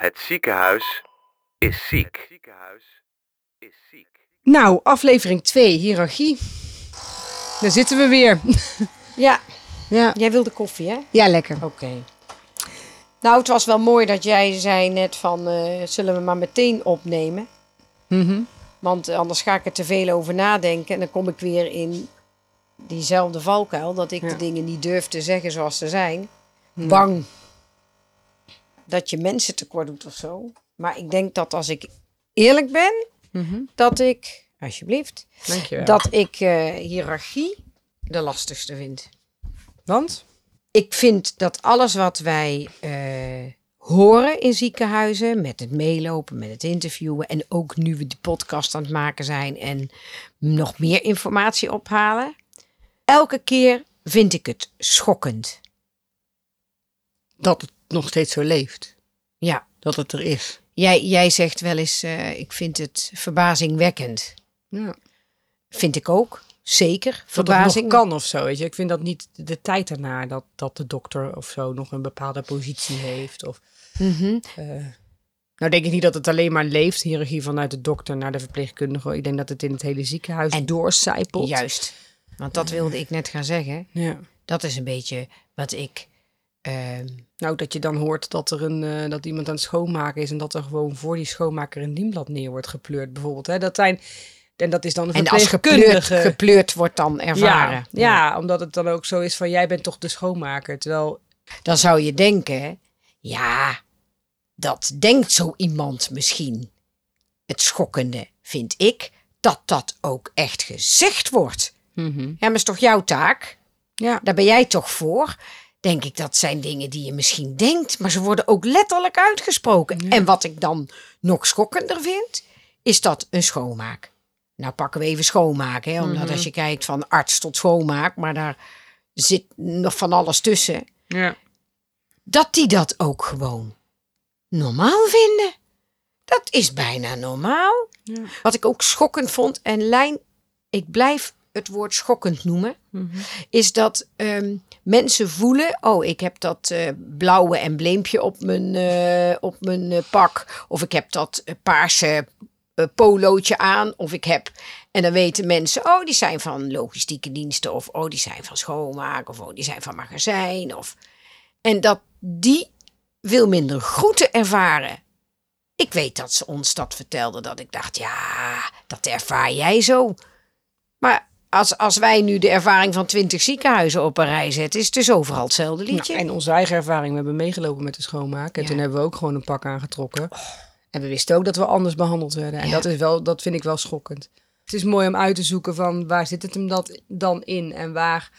Het ziekenhuis is ziek. Nou, aflevering 2, hiërarchie. Daar zitten we weer. Ja, Ja, jij wilde koffie, hè? ja lekker. Oké. Nou, het was wel mooi dat jij zei net van, eh, zullen we maar meteen opnemen? Mhm. Want anders ga ik er te veel over nadenken en dan kom ik weer in diezelfde valkuil. Dat ik Ja. de dingen niet durf te zeggen zoals ze zijn. Bang dat je mensen tekort doet of zo. Maar ik denk dat als ik eerlijk ben, Mhm. dat ik, alsjeblieft, Dankjewel. dat ik eh, hiërarchie de lastigste vind. Want? Ik vind dat alles wat wij eh, horen in ziekenhuizen, met het meelopen, met het interviewen en ook nu we die podcast aan het maken zijn en nog meer informatie ophalen, elke keer vind ik het schokkend. Dat het nog steeds zo leeft. Ja, Dat het er is. jij, jij zegt wel eens, eh, ik vind het verbazingwekkend. Ja. Vind ik ook, zeker. Dat Verbazing. nog kan of zo, weet je. Ik vind dat niet de tijd ernaar dat, dat de dokter of zo nog een bepaalde positie heeft. Of, Mhm. eh, nou denk ik niet dat het alleen maar leeft, hiërarchie vanuit de dokter naar de verpleegkundige. Ik denk dat het in het hele ziekenhuis En- doorcijpelt. Juist, want dat wilde ik net gaan zeggen. Ja. Dat is een beetje wat ik... ehm, Nou, dat je dan hoort dat er een, eh, dat iemand aan het schoonmaken is en dat er gewoon voor die schoonmaker een dienblad neer wordt gepleurd, bijvoorbeeld. Hè? Dat zijn, en dat is dan een En als gepleurd, wordt dan ervaren. Ja, ja, omdat het dan ook zo is van jij bent toch de schoonmaker. Terwijl, Dan zou je denken, ja, dat denkt zo iemand misschien. Het schokkende vind ik dat dat ook echt gezegd wordt. Ja, maar is toch jouw taak? ja, Daar ben jij toch voor? Denk ik, dat zijn dingen die je misschien denkt, maar ze worden ook letterlijk uitgesproken. En wat ik dan nog schokkender vind, is dat een schoonmaak. Nou pakken we even schoonmaken, hè, omdat als je kijkt van arts tot schoonmaak, maar daar zit nog van alles tussen. ja. dat die dat ook gewoon normaal vinden. Dat is bijna normaal. Ja. Wat ik ook schokkend vond, en Lijn, ik blijf het woord schokkend noemen, is dat ehm, mensen voelen, oh, ik heb dat eh, blauwe embleempje op mijn, eh, op mijn eh, pak, of ik heb dat paarse polootje aan, of ik heb, en dan weten mensen, oh, die zijn van logistieke diensten, of oh, die zijn van schoonmaak, of oh, die zijn van magazijn, of en dat die veel minder groeten ervaren. Ik weet dat ze ons dat vertelde, dat ik dacht, ja, dat ervaar jij zo. Maar als, als wij nu de ervaring van twintig ziekenhuizen op een rij zetten, is het dus overal hetzelfde liedje. Nou, en onze eigen ervaring, we hebben meegelopen met de schoonmaak. En Ja. toen hebben we ook gewoon een pak aangetrokken. En we wisten ook dat we anders behandeld werden. En Ja. dat, is wel, dat vind ik wel schokkend. Het is mooi om uit te zoeken van waar zit het hem dat dan in? En waar,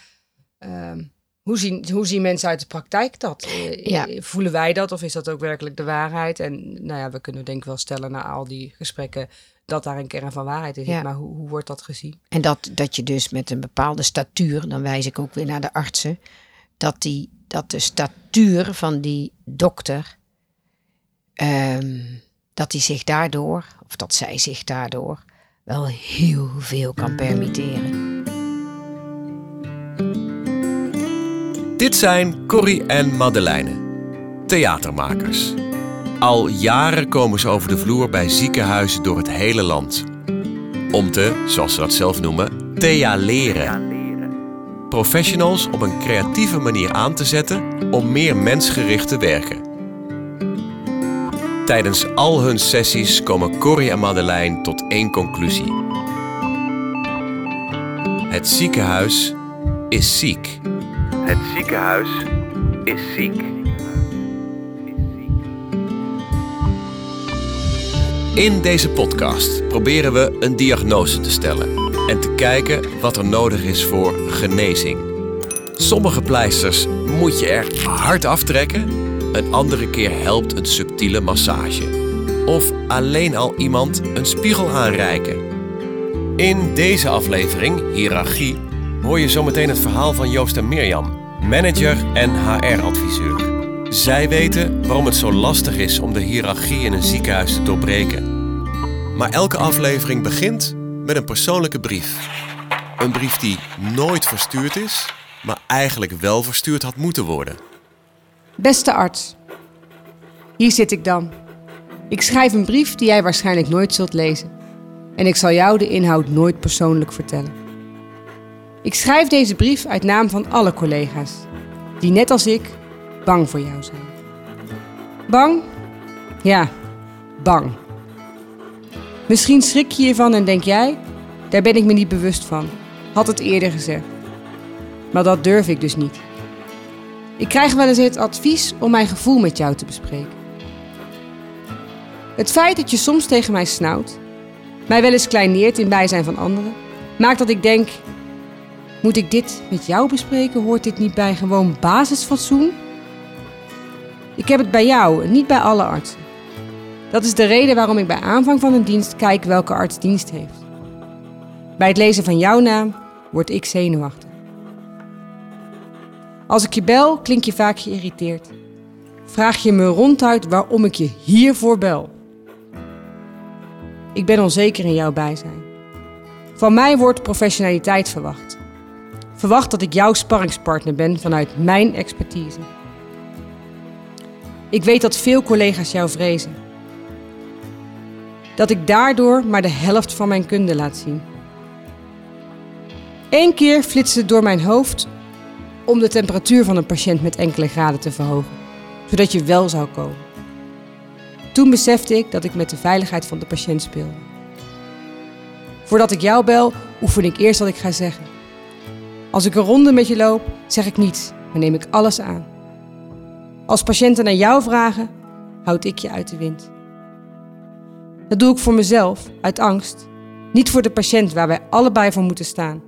ehm, hoe, zien, hoe zien mensen uit de praktijk dat? Eh, Ja. Voelen wij dat of is dat ook werkelijk de waarheid? En nou ja, we kunnen denk ik wel stellen na al die gesprekken dat daar een kern van waarheid in zit. Ja. Maar hoe, hoe wordt dat gezien? En dat, dat je dus met een bepaalde statuur, dan wijs ik ook weer naar de artsen, dat, die, dat de statuur van die dokter, ehm, dat die zich daardoor, of dat zij zich daardoor, wel heel veel kan permitteren. Dit zijn Corrie en Madeleine, theatermakers. Al jaren komen ze over de vloer bij ziekenhuizen door het hele land. Om te, zoals ze dat zelf noemen, thealeren. Professionals op een creatieve manier aan te zetten om meer mensgericht te werken. Tijdens al hun sessies komen Corrie en Madeleine tot één conclusie. Het ziekenhuis is ziek. Het ziekenhuis is ziek. In deze podcast proberen we een diagnose te stellen en te kijken wat er nodig is voor genezing. Sommige pleisters moet je er hard aftrekken, een andere keer helpt een subtiele massage. Of alleen al iemand een spiegel aanreiken. In deze aflevering, Hierarchie, hoor je zometeen het verhaal van Joost en Mirjam, manager en HR-adviseur. Zij weten waarom het zo lastig is om de hiërarchie in een ziekenhuis te doorbreken. Maar elke aflevering begint met een persoonlijke brief. Een brief die nooit verstuurd is, maar eigenlijk wel verstuurd had moeten worden. Beste arts, hier zit ik dan. Ik schrijf een brief die jij waarschijnlijk nooit zult lezen. En ik zal jou de inhoud nooit persoonlijk vertellen. Ik schrijf deze brief uit naam van alle collega's, die net als ik bang voor jou zijn. Bang? Ja, bang. Misschien schrik je hiervan en denk jij, daar ben ik me niet bewust van. Had het eerder gezegd. Maar dat durf ik dus niet. Ik krijg wel eens het advies om mijn gevoel met jou te bespreken. Het feit dat je soms tegen mij snauwt, mij wel eens kleineert in bijzijn van anderen, maakt dat ik denk: moet ik dit met jou bespreken? Hoort dit niet bij gewoon basisfatsoen? Ik heb het bij jou niet bij alle artsen. Dat is de reden waarom ik bij aanvang van een dienst kijk welke arts dienst heeft. Bij het lezen van jouw naam word ik zenuwachtig. Als ik je bel, klink je vaak geïrriteerd. Vraag je me ronduit waarom ik je hiervoor bel. Ik ben onzeker in jouw bijzijn. Van mij wordt professionaliteit verwacht. Verwacht dat ik jouw sparringspartner ben vanuit mijn expertise. Ik weet dat veel collega's jou vrezen. Dat ik daardoor maar de helft van mijn kunde laat zien. Eén keer flitste het door mijn hoofd om de temperatuur van een patiënt met enkele graden te verhogen, zodat je wel zou komen. Toen besefte ik dat ik met de veiligheid van de patiënt speelde. Voordat ik jou bel, oefen ik eerst wat ik ga zeggen. Als ik een ronde met je loop, zeg ik niets, maar neem ik alles aan. Als patiënten naar jou vragen, houd ik je uit de wind. Dat doe ik voor mezelf, uit angst, niet voor de patiënt waar wij allebei voor moeten staan.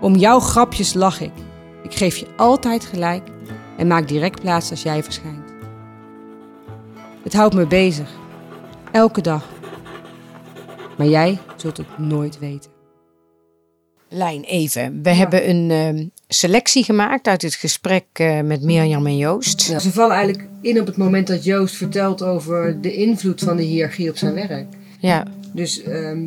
Om jouw grapjes lach ik. Ik geef je altijd gelijk en maak direct plaats als jij verschijnt. Het houdt me bezig, elke dag. Maar jij zult het nooit weten. Lijn, even. We hebben een ehm, selectie gemaakt uit het gesprek eh, met Mirjam en Joost. Ze vallen eigenlijk in op het moment dat Joost vertelt over de invloed van de hiërarchie op zijn werk. Ja, Dus ehm,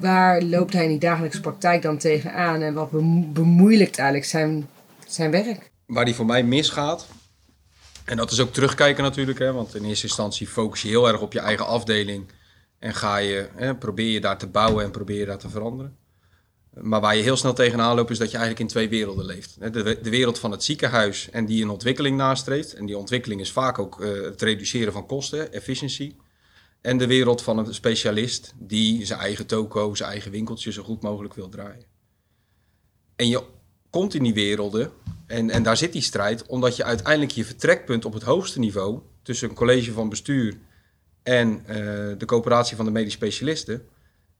waar loopt hij in die dagelijkse praktijk dan tegenaan en wat bemo- bemoeilijkt eigenlijk zijn, zijn werk? waar die voor mij misgaat. En dat is ook terugkijken natuurlijk, hè, want in eerste instantie focus je heel erg op je eigen afdeling. En ga je, hè, probeer je daar te bouwen en probeer je daar te veranderen. Maar waar je heel snel tegenaan loopt is dat je eigenlijk in twee werelden leeft. De, de wereld van het ziekenhuis en die een ontwikkeling nastreeft. En die ontwikkeling is vaak ook eh, het reduceren van kosten, efficiëntie. En de wereld van een specialist die zijn eigen toko, zijn eigen winkeltje zo goed mogelijk wil draaien. En je komt in die werelden en, en daar zit die strijd, omdat je uiteindelijk je vertrekpunt op het hoogste niveau tussen een college van bestuur en eh, de coöperatie van de medisch specialisten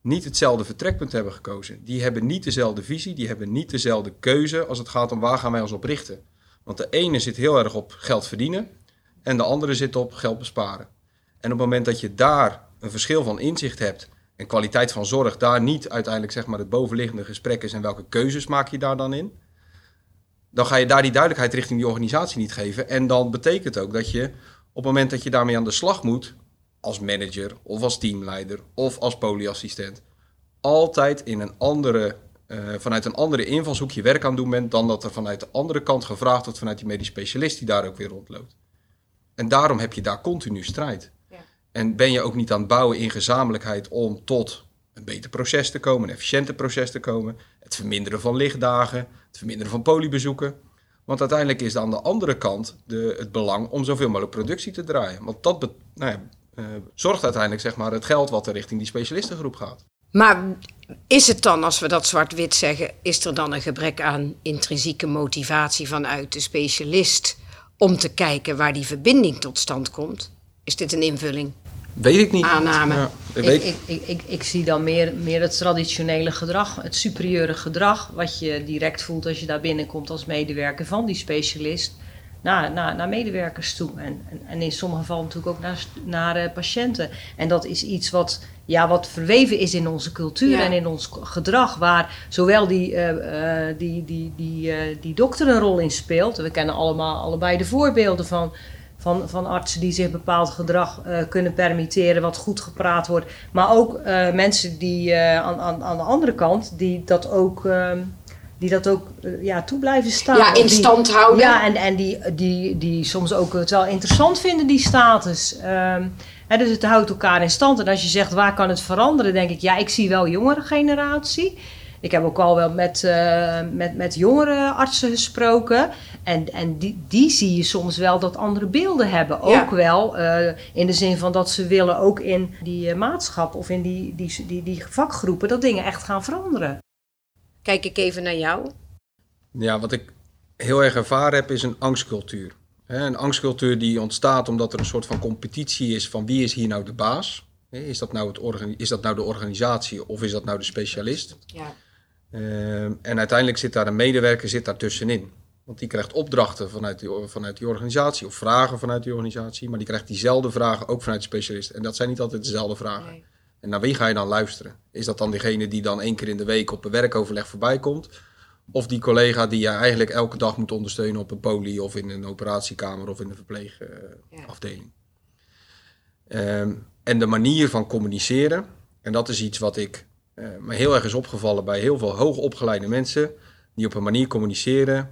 niet hetzelfde vertrekpunt hebben gekozen. Die hebben niet dezelfde visie, die hebben niet dezelfde keuze als het gaat om waar gaan wij ons op richten. Want de ene zit heel erg op geld verdienen en de andere zit op geld besparen. En op het moment dat je daar een verschil van inzicht hebt en kwaliteit van zorg daar niet uiteindelijk zeg maar het bovenliggende gesprek is en welke keuzes maak je daar dan in, dan ga je daar die duidelijkheid richting die organisatie niet geven. En dan betekent ook dat je op het moment dat je daarmee aan de slag moet, als manager of als teamleider of als polyassistent, altijd in een andere, eh, vanuit een andere invalshoek je werk aan het doen bent dan dat er vanuit de andere kant gevraagd wordt vanuit die medisch specialist die daar ook weer rondloopt. En daarom heb je daar continu strijd. En ben je ook niet aan het bouwen in gezamenlijkheid om tot een beter proces te komen, een efficiënter proces te komen, het verminderen van lichtdagen, het verminderen van polybezoeken. Want uiteindelijk is aan de andere kant de, het belang om zoveel mogelijk productie te draaien. Want dat be- nou ja, eh, zorgt uiteindelijk zeg maar, het geld wat er richting die specialistengroep gaat. Maar is het dan, als we dat zwart-wit zeggen, is er dan een gebrek aan intrinsieke motivatie vanuit de specialist om te kijken waar die verbinding tot stand komt? Is dit een invulling? Weet ik niet. Aanname. Ja, ik Ik, weet, ik, ik, ik, ik zie dan meer, meer het traditionele gedrag, het superieure gedrag, wat je direct voelt als je daar binnenkomt als medewerker van die specialist, naar, naar, naar medewerkers toe. En, en, en in sommige gevallen natuurlijk ook naar, naar eh, patiënten. En dat is iets wat, ja, wat verweven is in onze cultuur Ja. en in ons gedrag, waar zowel die, eh, eh, die, die, die, die dokter een rol in speelt. We kennen allemaal allebei de voorbeelden van van, van artsen die zich bepaald gedrag kunnen permitteren, wat goed gepraat wordt. Maar ook mensen die aan, aan, aan de andere kant, die dat ook ehm, die dat ook eh, ja, toe blijven staan. Ja, in die- stand houden. Ja, en, en die, die, die soms ook het wel interessant vinden, die status. Ehm, hè, dus het houdt elkaar in stand. En als je zegt, waar kan het veranderen? denk ik, ja, ik zie wel jongere generatie. Ik heb ook al wel met, eh, met, met jongere artsen gesproken. En, en die, die zie je soms wel dat andere beelden hebben. Ja. Ook wel eh, in de zin van dat ze willen ook in die eh, maatschap of in die, die, die, die vakgroepen dat dingen echt gaan veranderen. Kijk ik even naar jou. Ja, wat ik heel erg ervaren heb, is een angstcultuur. Een angstcultuur die ontstaat omdat er een soort van competitie is van wie is hier nou de baas? Is dat nou, het is dat nou de organisatie of is dat nou de specialist? Ja. Ehm, en uiteindelijk zit daar een medewerker zit daar tussenin. Want die krijgt opdrachten vanuit die, vanuit die organisatie of vragen vanuit die organisatie. Maar die krijgt diezelfde vragen ook vanuit de specialist. En dat zijn niet altijd dezelfde vragen. Nee. En naar wie ga je dan luisteren? Is dat dan degene die dan één keer in de week op een werkoverleg voorbij komt? Of die collega die je eigenlijk elke dag moet ondersteunen op een poli of in een operatiekamer of in een verpleegafdeling? Ehm, en de manier van communiceren, en dat is iets wat ik eh, me heel erg is opgevallen bij heel veel hoogopgeleide mensen, die op een manier communiceren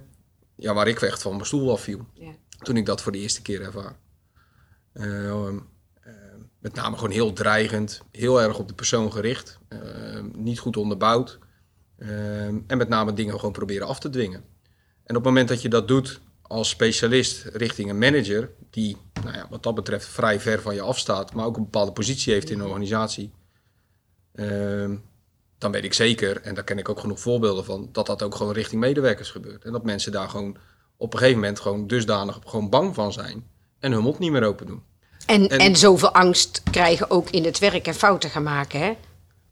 ja, waar ik echt van mijn stoel afviel Ja. toen ik dat voor de eerste keer ervaar. Ehm, eh, met name gewoon heel dreigend, heel erg op de persoon gericht, ehm, niet goed onderbouwd. ehm, en met name dingen gewoon proberen af te dwingen. En op het moment dat je dat doet als specialist richting een manager, die nou ja, wat dat betreft vrij ver van je afstaat, maar ook een bepaalde positie heeft in een organisatie, ehm, dan weet ik zeker, en daar ken ik ook genoeg voorbeelden van, dat dat ook gewoon richting medewerkers gebeurt. En dat mensen daar gewoon op een gegeven moment gewoon dusdanig gewoon bang van zijn en hun mond niet meer open doen. En, En- en, zoveel angst krijgen ook in het werk en fouten gaan maken, hè?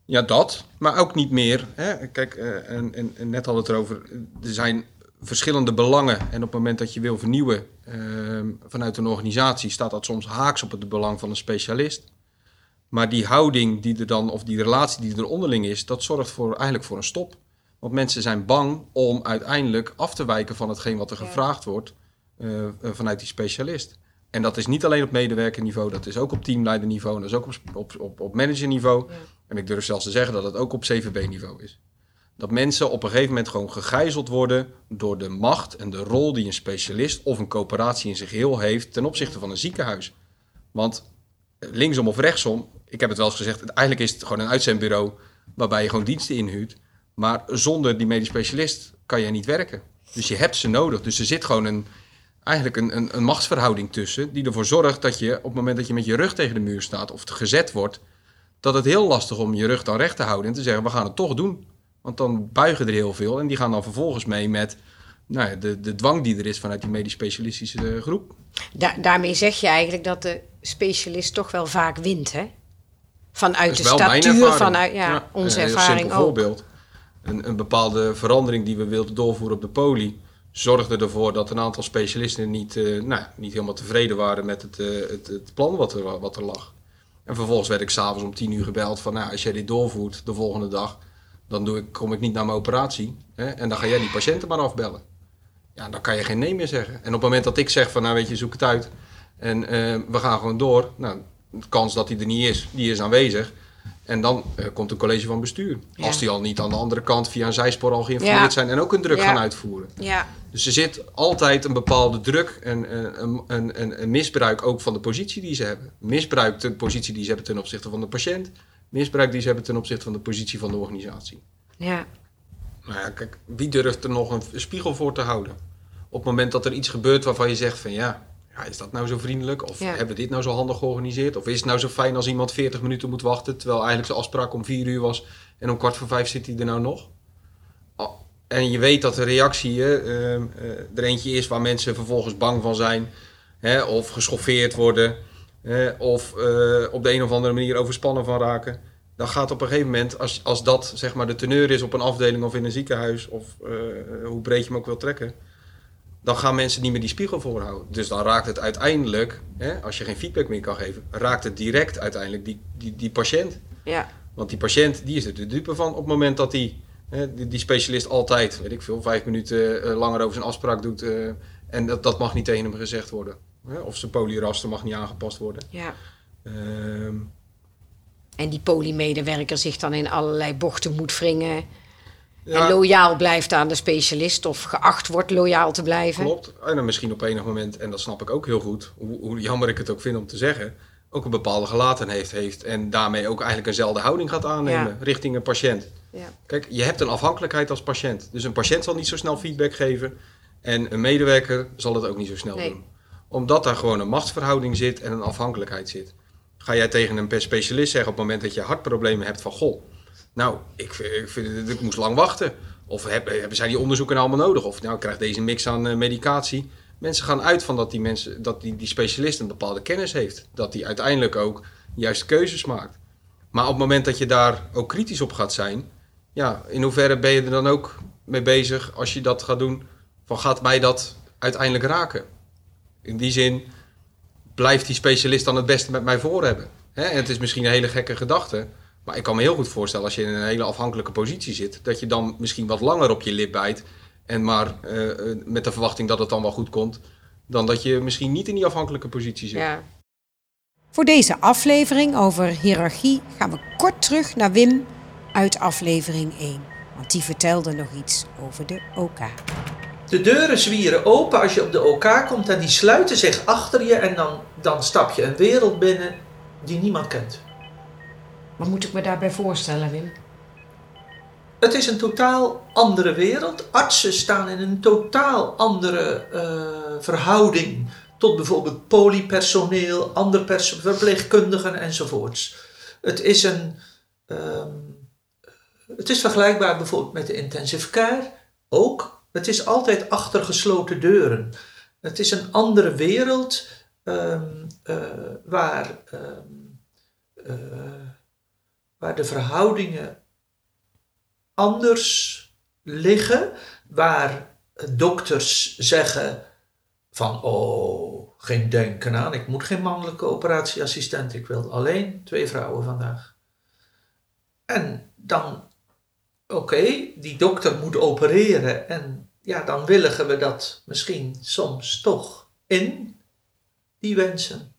Ja, dat, maar ook niet meer. Hè? Kijk, eh, en, en, en net hadden we het erover, er zijn verschillende belangen. En op het moment dat je wil vernieuwen ehm, vanuit een organisatie, staat dat soms haaks op het belang van een specialist. Maar die houding die er dan, of die relatie die er onderling is, dat zorgt voor, eigenlijk voor een stop. Want mensen zijn bang om uiteindelijk af te wijken van hetgeen wat er Ja. gevraagd wordt eh, eh, vanuit die specialist. En dat is niet alleen op medewerkerniveau, dat is ook op teamleiderniveau, en dat is ook op, op, op, op managerniveau. Ja. En ik durf zelfs te zeggen dat het ook op CVB-niveau is. Dat mensen op een gegeven moment gewoon gegijzeld worden door de macht en de rol die een specialist of een coöperatie in zijn geheel heeft ten opzichte van een ziekenhuis. Want eh, linksom of rechtsom, ik heb het wel eens gezegd, eigenlijk is het gewoon een uitzendbureau waarbij je gewoon diensten inhuurt. Maar zonder die medisch specialist kan je niet werken. Dus je hebt ze nodig. Dus er zit gewoon een, eigenlijk een, een, een machtsverhouding tussen die ervoor zorgt dat je op het moment dat je met je rug tegen de muur staat of gezet wordt, dat het heel lastig om je rug dan recht te houden en te zeggen we gaan het toch doen. Want dan buigen er heel veel en die gaan dan vervolgens mee met nou ja, de, de dwang die er is vanuit die medisch specialistische eh, groep. Da- daarmee zeg je eigenlijk dat de specialist toch wel vaak wint, hè? Vanuit de statuur, vanuit ja, onze een ervaring simpel ook. voorbeeld. Een, een bepaalde verandering die we wilden doorvoeren op de poli zorgde ervoor dat een aantal specialisten niet, eh, nou, niet helemaal tevreden waren met het, eh, het, het plan wat er, wat er lag. En vervolgens werd ik s'avonds om tien uur gebeld van nou, als jij dit doorvoert de volgende dag, dan doe ik, kom ik niet naar mijn operatie. Hè, en dan ga jij die patiënten maar afbellen. Ja, dan kan je geen nee meer zeggen. En op het moment dat ik zeg van nou weet je, zoek het uit. En eh, we gaan gewoon door. Nou, de kans dat hij er niet is, die is aanwezig. En dan eh, komt een college van bestuur. Ja. Als die al niet aan de andere kant via een zijspoor al geïnformeerd Ja. zijn en ook een druk Ja. gaan uitvoeren. Ja, Dus er zit altijd een bepaalde druk en eh, een, een, een, een misbruik ook van de positie die ze hebben. Misbruik de positie die ze hebben ten opzichte van de patiënt. Misbruik die ze hebben ten opzichte van de positie van de organisatie. ja, Nou ja, kijk, wie durft er nog een spiegel voor te houden? Op het moment dat er iets gebeurt waarvan je zegt van ja, ja is dat nou zo vriendelijk? Of Ja. hebben we dit nou zo handig georganiseerd? Of is het nou zo fijn als iemand 40 minuten moet wachten, terwijl eigenlijk zijn afspraak om 4 uur was en om kwart voor vijf zit hij er nou nog? Oh, En je weet dat de reactie hè, ehm, eh, er eentje is waar mensen vervolgens bang van zijn, hè, of geschoffeerd worden, hè, of eh, op de een of andere manier overspannen van raken dan gaat op een gegeven moment, als, als dat zeg maar de teneur is op een afdeling of in een ziekenhuis, of eh, hoe breed je hem ook wil trekken, dan gaan mensen niet meer die spiegel voorhouden. Dus dan raakt het uiteindelijk, hè, als je geen feedback meer kan geven, raakt het direct uiteindelijk die, die, die patiënt. ja, Want die patiënt die is er de dupe van op het moment dat die, hè, die, die specialist altijd, weet ik veel, vijf minuten eh, langer over zijn afspraak doet. eh, en dat, dat mag niet tegen hem gezegd worden. Hè? Of zijn polyraster mag niet aangepast worden. ja. Ehm, En die polymedewerker zich dan in allerlei bochten moet wringen. Ja. En loyaal blijft aan de specialist of geacht wordt loyaal te blijven. Klopt. En dan misschien op enig moment, en dat snap ik ook heel goed, hoe, hoe jammer ik het ook vind om te zeggen, ook een bepaalde gelatenheid heeft. En daarmee ook eigenlijk eenzelfde houding gaat aannemen Ja. richting een patiënt. Ja. Kijk, je hebt een afhankelijkheid als patiënt. Dus een patiënt zal niet zo snel feedback geven. En een medewerker zal het ook niet zo snel Nee. doen. Omdat daar gewoon een machtsverhouding zit en een afhankelijkheid zit. Ga jij tegen een specialist zeggen op het moment dat je hartproblemen hebt van... Goh, nou, ik, ik, vind, ik moest lang wachten. Of heb, hebben zijn die onderzoeken nou allemaal nodig? Of nou, ik krijg deze mix aan eh, medicatie. Mensen gaan uit van dat die, mensen, dat die, die specialist een bepaalde kennis heeft. Dat die uiteindelijk ook juiste keuzes maakt. Maar op het moment dat je daar ook kritisch op gaat zijn... Ja, in hoeverre ben je er dan ook mee bezig als je dat gaat doen? Van gaat mij dat uiteindelijk raken? In die zin blijft die specialist dan het beste met mij voor hebben. En het is misschien een hele gekke gedachte. Maar ik kan me heel goed voorstellen als je in een hele afhankelijke positie zit. Dat je dan misschien wat langer op je lip bijt. En maar eh, eh, met de verwachting dat het dan wel goed komt. Dan dat je misschien niet in die afhankelijke positie zit. Ja. Voor deze aflevering over hiërarchie gaan we kort terug naar Wim uit aflevering 1. Want die vertelde nog iets over de OK. De deuren zwieren open als je op de OK komt en die sluiten zich achter je en dan, dan stap je een wereld binnen die niemand kent. Wat moet ik me daarbij voorstellen, Wim? Het is een totaal andere wereld. Artsen staan in een totaal andere eh, verhouding tot bijvoorbeeld polypersoneel, ander verpleegkundigen enzovoorts. Het is een. ehm, het is vergelijkbaar bijvoorbeeld met de intensive care ook. Het is altijd achter gesloten deuren. Het is een andere wereld ehm, eh, waar, ehm, eh, waar de verhoudingen anders liggen, waar dokters zeggen van oh, geen denken aan, ik moet geen mannelijke operatieassistent, ik wil alleen twee vrouwen vandaag. En dan, oké, die dokter moet opereren en ja, dan willigen we dat misschien soms toch in, die wensen.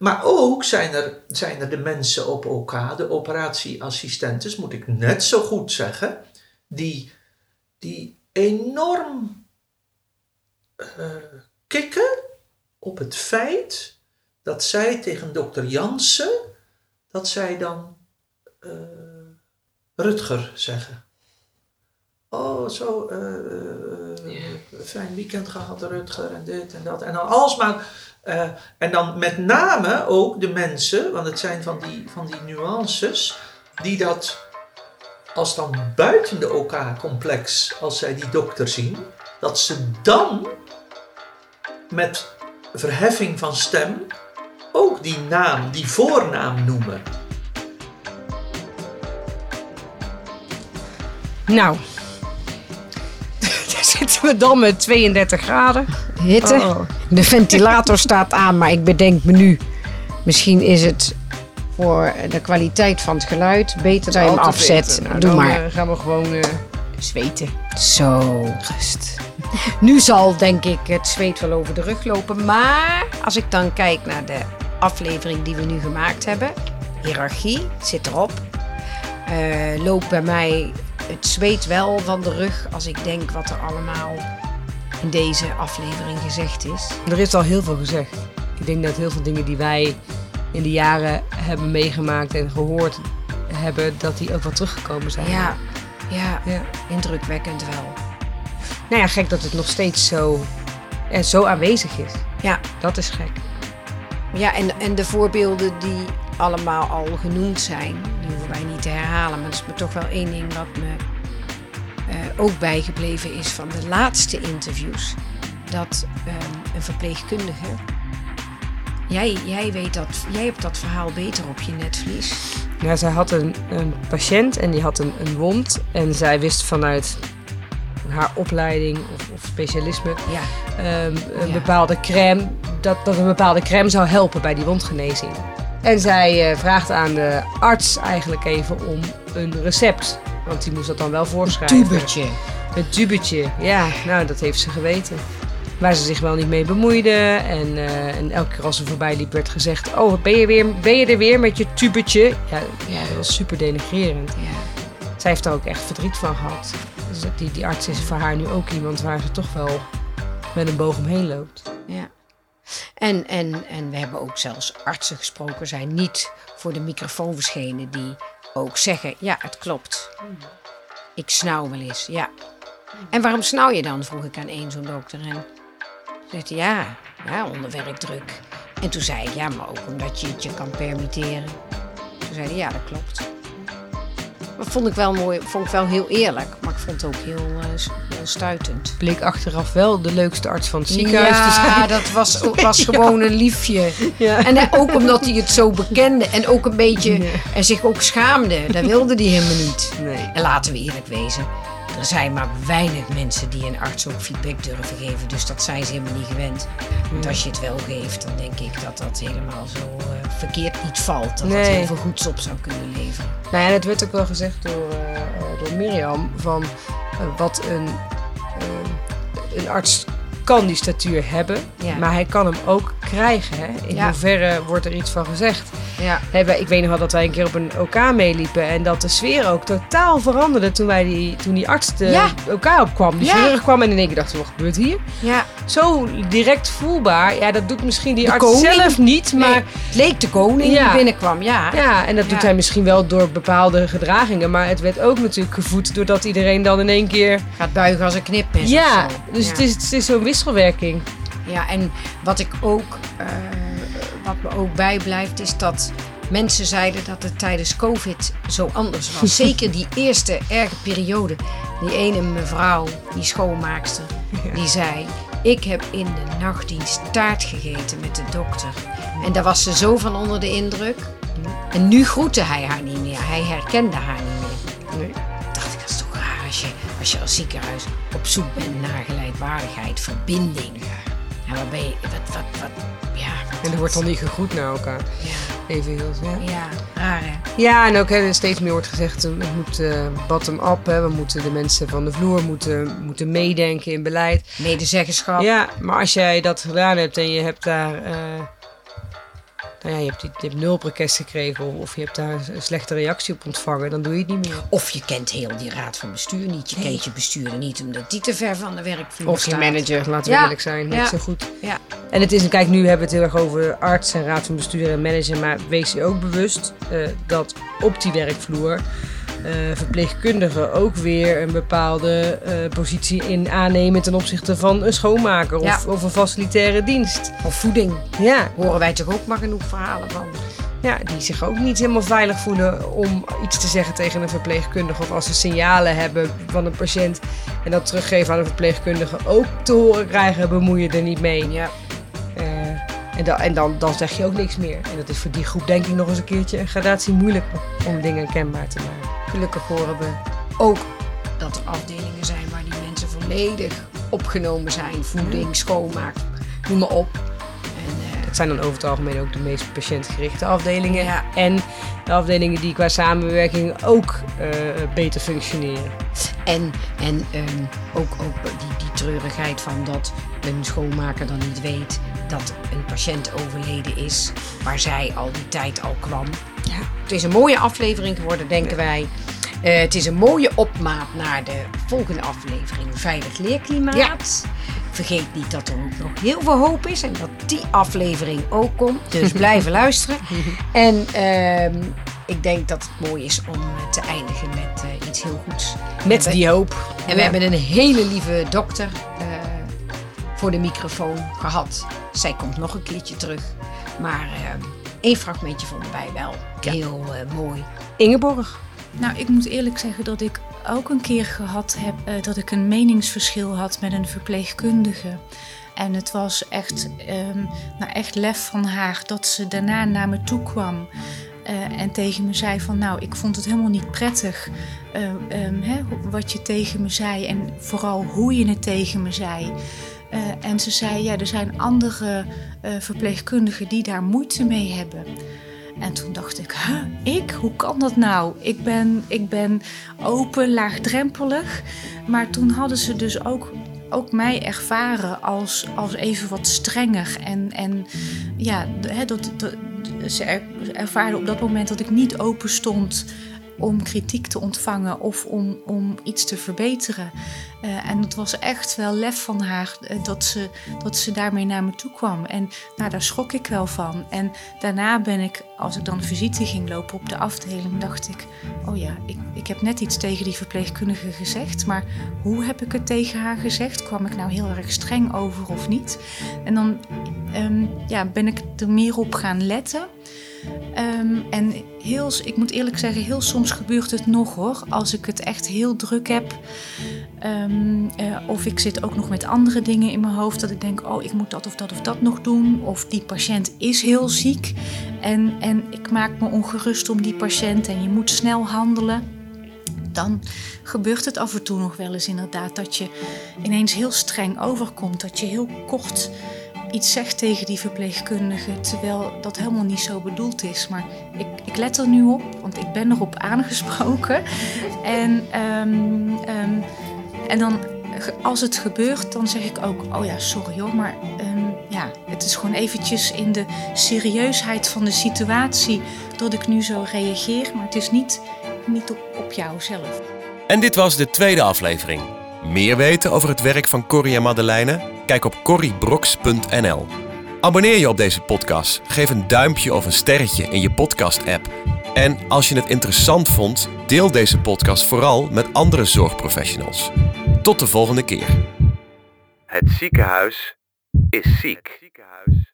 Maar ook zijn er, zijn er de mensen op OK, de operatieassistentes, moet ik net zo goed zeggen, die, die enorm eh, kikken op het feit dat zij tegen dokter Jansen, dat zij dan eh, Rutger zeggen. Oh, zo, eh, eh, fijn weekend gehad, Rutger, en dit en dat. En dan alsmaar, eh, en dan met name ook de mensen, want het zijn van die, van die nuances, die dat, als dan buiten de OK-complex, als zij die dokter zien, dat ze dan met verheffing van stem ook die naam, die voornaam noemen. Nou, zitten we dan met 32 graden. Hitte. Oh. De ventilator staat aan, maar ik bedenk me nu. Misschien is het voor de kwaliteit van het geluid beter dat je hem afzet. Nou, Doe dan, maar. eh, gaan we gewoon eh, zweten. Zo. Rust. Nu zal denk ik het zweet wel over de rug lopen. Maar als ik dan kijk naar de aflevering die we nu gemaakt hebben. Hiërarchie zit erop. Eh, loopt bij mij het zweet wel van de rug als ik denk wat er allemaal in deze aflevering gezegd is. Er is al heel veel gezegd. Ik denk dat heel veel dingen die wij in de jaren hebben meegemaakt en gehoord hebben, dat die ook wel teruggekomen zijn. Ja, ja, ja. indrukwekkend wel. Nou ja, gek dat het nog steeds zo, eh, zo aanwezig is. Ja, Dat is gek. Ja, en, en de voorbeelden die allemaal al genoemd zijn, die hoeven wij niet te herhalen. Maar er is me toch wel één ding wat me eh, ook bijgebleven is van de laatste interviews. Dat ehm, een verpleegkundige. Jij, jij, weet dat, jij hebt dat verhaal beter op je netvlies. Ja, zij had een, een patiënt en die had een, een wond. En zij wist vanuit haar opleiding of, of specialisme Ja, ehm, een Ja. bepaalde crème, dat, dat een bepaalde crème zou helpen bij die wondgenezing. En zij eh, vraagt aan de arts eigenlijk even om een recept. Want die moest dat dan wel voorschrijven. tubetje. Het tubetje, ja, nou dat heeft ze geweten. Waar ze zich wel niet mee bemoeide. En, eh, en elke keer als ze voorbij liep werd gezegd... Oh, ben je, weer, ben je er weer met je tubetje? Ja, ja dat was super denigrerend. Ja. zij heeft er ook echt verdriet van gehad. Dus die, die arts is voor haar nu ook iemand waar ze toch wel met een boog omheen loopt. Ja. En, en, en we hebben ook zelfs artsen gesproken, zijn niet voor de microfoon verschenen, die ook zeggen: Ja, het klopt. Ik snauw wel eens, ja. En waarom snauw je dan? vroeg ik aan één zo'n dokter. En zegt Ja, ja, onder werkdruk. En toen zei ik: Ja, maar ook omdat je het je kan permitteren. Toen zei hij: Ja, dat klopt. Dat vond ik wel mooi, vond ik wel heel eerlijk, maar ik vond het ook heel, eh, heel stuitend. Bleek achteraf wel de leukste arts van het ziekenhuis te Ja, zijn. dat was, was gewoon een liefje. Ja. En ook omdat hij het zo bekende en ook een beetje en zich ook schaamde. Dat wilde hij helemaal niet. Nee. En laten we eerlijk wezen, er zijn maar weinig mensen die een arts ook feedback durven geven. Dus dat zijn ze helemaal niet gewend. Want als je het wel geeft, dan denk ik dat dat helemaal zo eh, verkeerd niet valt. Dat dat heel veel goeds op zou kunnen leveren. Nou ja, het werd ook wel gezegd door, eh, door Mirjam van wat een, een arts kan die statuur hebben, Ja. maar hij kan hem ook krijgen. Hè? In Ja. hoeverre wordt er iets van gezegd? Ja. Ik weet nog wel dat wij een keer op een OK meeliepen en dat de sfeer ook totaal veranderde toen, wij die, toen die arts de Ja. OK opkwam. Die Ja. kwam en in één keer dachten wat gebeurt hier? Ja, Zo direct voelbaar. Ja, dat doet misschien die De arts koning? zelf niet, maar... het leek de koning die binnenkwam. Ja, Ja, en dat doet hij misschien wel door bepaalde gedragingen. Maar het werd ook natuurlijk gevoed doordat iedereen dan in één keer... gaat buigen als een knipmes. Ja, dus. Het, is, het is zo'n wisselwerking. Ja, en wat ik ook, eh, wat me ook bijblijft, is dat mensen zeiden dat het tijdens COVID zo anders was. Zeker die eerste erge periode. Die ene mevrouw, die schoonmaakster, die zei: Ik heb in de nachtdienst taart gegeten met de dokter. En daar was ze zo van onder de indruk. En nu groette hij haar niet meer. Hij herkende haar niet meer. Nee. dacht ik, dat is toch raar als je als, je als ziekenhuis op zoek bent naar gelijkwaardigheid, verbinding. Ja, waar ben je, wat, wat, wat, ja. wat- En er wordt dan niet gegroet naar elkaar. Ja, Even heel ja. ja, raar hè. Ja, en ook hè, steeds meer wordt gezegd, eh, het moet eh, bottom-up. We moeten de mensen van de vloer moeten, moeten meedenken in beleid. Medezeggenschap. Ja, maar als jij dat gedaan hebt en je hebt daar... eh, nou ja, je hebt, die- je hebt nul gekregen of, je hebt daar een slechte reactie op ontvangen, dan doe je het niet meer. Of je kent heel die raad van bestuur niet. Je kent je bestuurder niet omdat die te ver van de werkvloer Of je manager, laten we Ja, eerlijk zijn, ja. zo goed. Ja. En het is, kijk, nu hebben we het heel erg over arts en raad van bestuur en manager, maar wees je ook bewust eh, dat op die werkvloer eh, verpleegkundigen ook weer een bepaalde eh, positie in aannemen ten opzichte van een schoonmaker of, Ja. of een facilitaire dienst. Of voeding. Ja, Horen wij toch ook maar genoeg verhalen van. ja, die zich ook niet helemaal veilig voelen om iets te zeggen tegen een verpleegkundige. Of als ze signalen hebben van een patiënt en dat teruggeven aan een verpleegkundige ook te horen krijgen, bemoei je er niet mee. Ja. En dan, en dan, dan zeg je ook niks meer. En dat is voor die groep denk ik nog eens een keertje een gradatie moeilijker om dingen kenbaar te maken. Gelukkig horen we ook dat er afdelingen zijn waar die mensen volledig opgenomen zijn. Voeding, schoonmaak, noem maar op. En, eh, Dat zijn dan over het algemeen ook de meest patiëntgerichte afdelingen. Ja. En de afdelingen die qua samenwerking ook eh, beter functioneren. En, en ehm, ook, ook die, die treurigheid van dat een schoonmaker dan niet weet dat een patiënt overleden is, waar zij al die tijd al kwam. Ja. Het is een mooie aflevering geworden, denken wij. Eh, het is een mooie opmaat naar de volgende aflevering Veilig Leerklimaat. Ja. Vergeet niet dat er ook nog heel veel hoop is en dat die aflevering ook komt. Dus blijven luisteren. En ehm, ik denk dat het mooi is om eh, te eindigen met eh, iets heel goeds. Met die hoop. en we hebben een hele lieve dokter voor de microfoon gehad. Zij komt nog een keertje terug. Maar eh, één fragmentje vonden wij wel heel eh, mooi. Ingeborg. Nou, ik moet eerlijk zeggen dat ik ook een keer gehad heb eh, dat ik een meningsverschil had met een verpleegkundige. En het was echt, ehm, nou echt lef van haar dat ze daarna naar me toe kwam. eh, en tegen me zei van nou, ik vond het helemaal niet prettig eh, ehm, hè, wat je tegen me zei. En vooral hoe je het tegen me zei. Eh, en ze zei, ja, er zijn andere eh, verpleegkundigen die daar moeite mee hebben. En toen dacht ik, huh, ik? Hoe kan dat nou? Ik ben, ik ben open, laagdrempelig. Maar toen hadden ze dus ook, ook mij ervaren als, als even wat strenger. En, en ja, dat, dat, ze er, ervaarden op dat moment dat ik niet open stond om kritiek te ontvangen of om, om iets te verbeteren. Uh, en het was echt wel lef van haar uh, dat, ze, dat ze daarmee naar me toe kwam. En nou, daar schrok ik wel van. En daarna ben ik, als ik dan visite ging lopen op de afdeling, dacht ik: Oh ja, ik, ik heb net iets tegen die verpleegkundige gezegd. Maar hoe heb ik het tegen haar gezegd? Kwam ik nou heel erg streng over of niet? En dan um, ja, ben ik er meer op gaan letten. Um, en heel, ik moet eerlijk zeggen, heel soms gebeurt het nog hoor. Als ik het echt heel druk heb. Um, uh, of ik zit ook nog met andere dingen in mijn hoofd. Dat ik denk, oh, ik moet dat of dat of dat nog doen. Of die patiënt is heel ziek. En, en ik maak me ongerust om die patiënt. En je moet snel handelen. Dan gebeurt het af en toe nog wel eens inderdaad dat je ineens heel streng overkomt. Dat je heel kort iets zegt tegen die verpleegkundige, terwijl dat helemaal niet zo bedoeld is. Maar ik, ik let er nu op, want ik ben erop aangesproken. En, um, um, en dan, als het gebeurt, dan zeg ik ook, oh ja, sorry hoor, maar um, ja, het is gewoon eventjes in de serieusheid van de situatie dat ik nu zo reageer. Maar het is niet, niet op, op jou zelf. En dit was de tweede aflevering. Meer weten over het werk van Corrie en Madeleine? Kijk op corriebrox.nl. Abonneer je op deze podcast. Geef een duimpje of een sterretje in je podcast-app. En als je het interessant vond, deel deze podcast vooral met andere zorgprofessionals. Tot de volgende keer. Het ziekenhuis is ziek. Het ziekenhuis is ziek.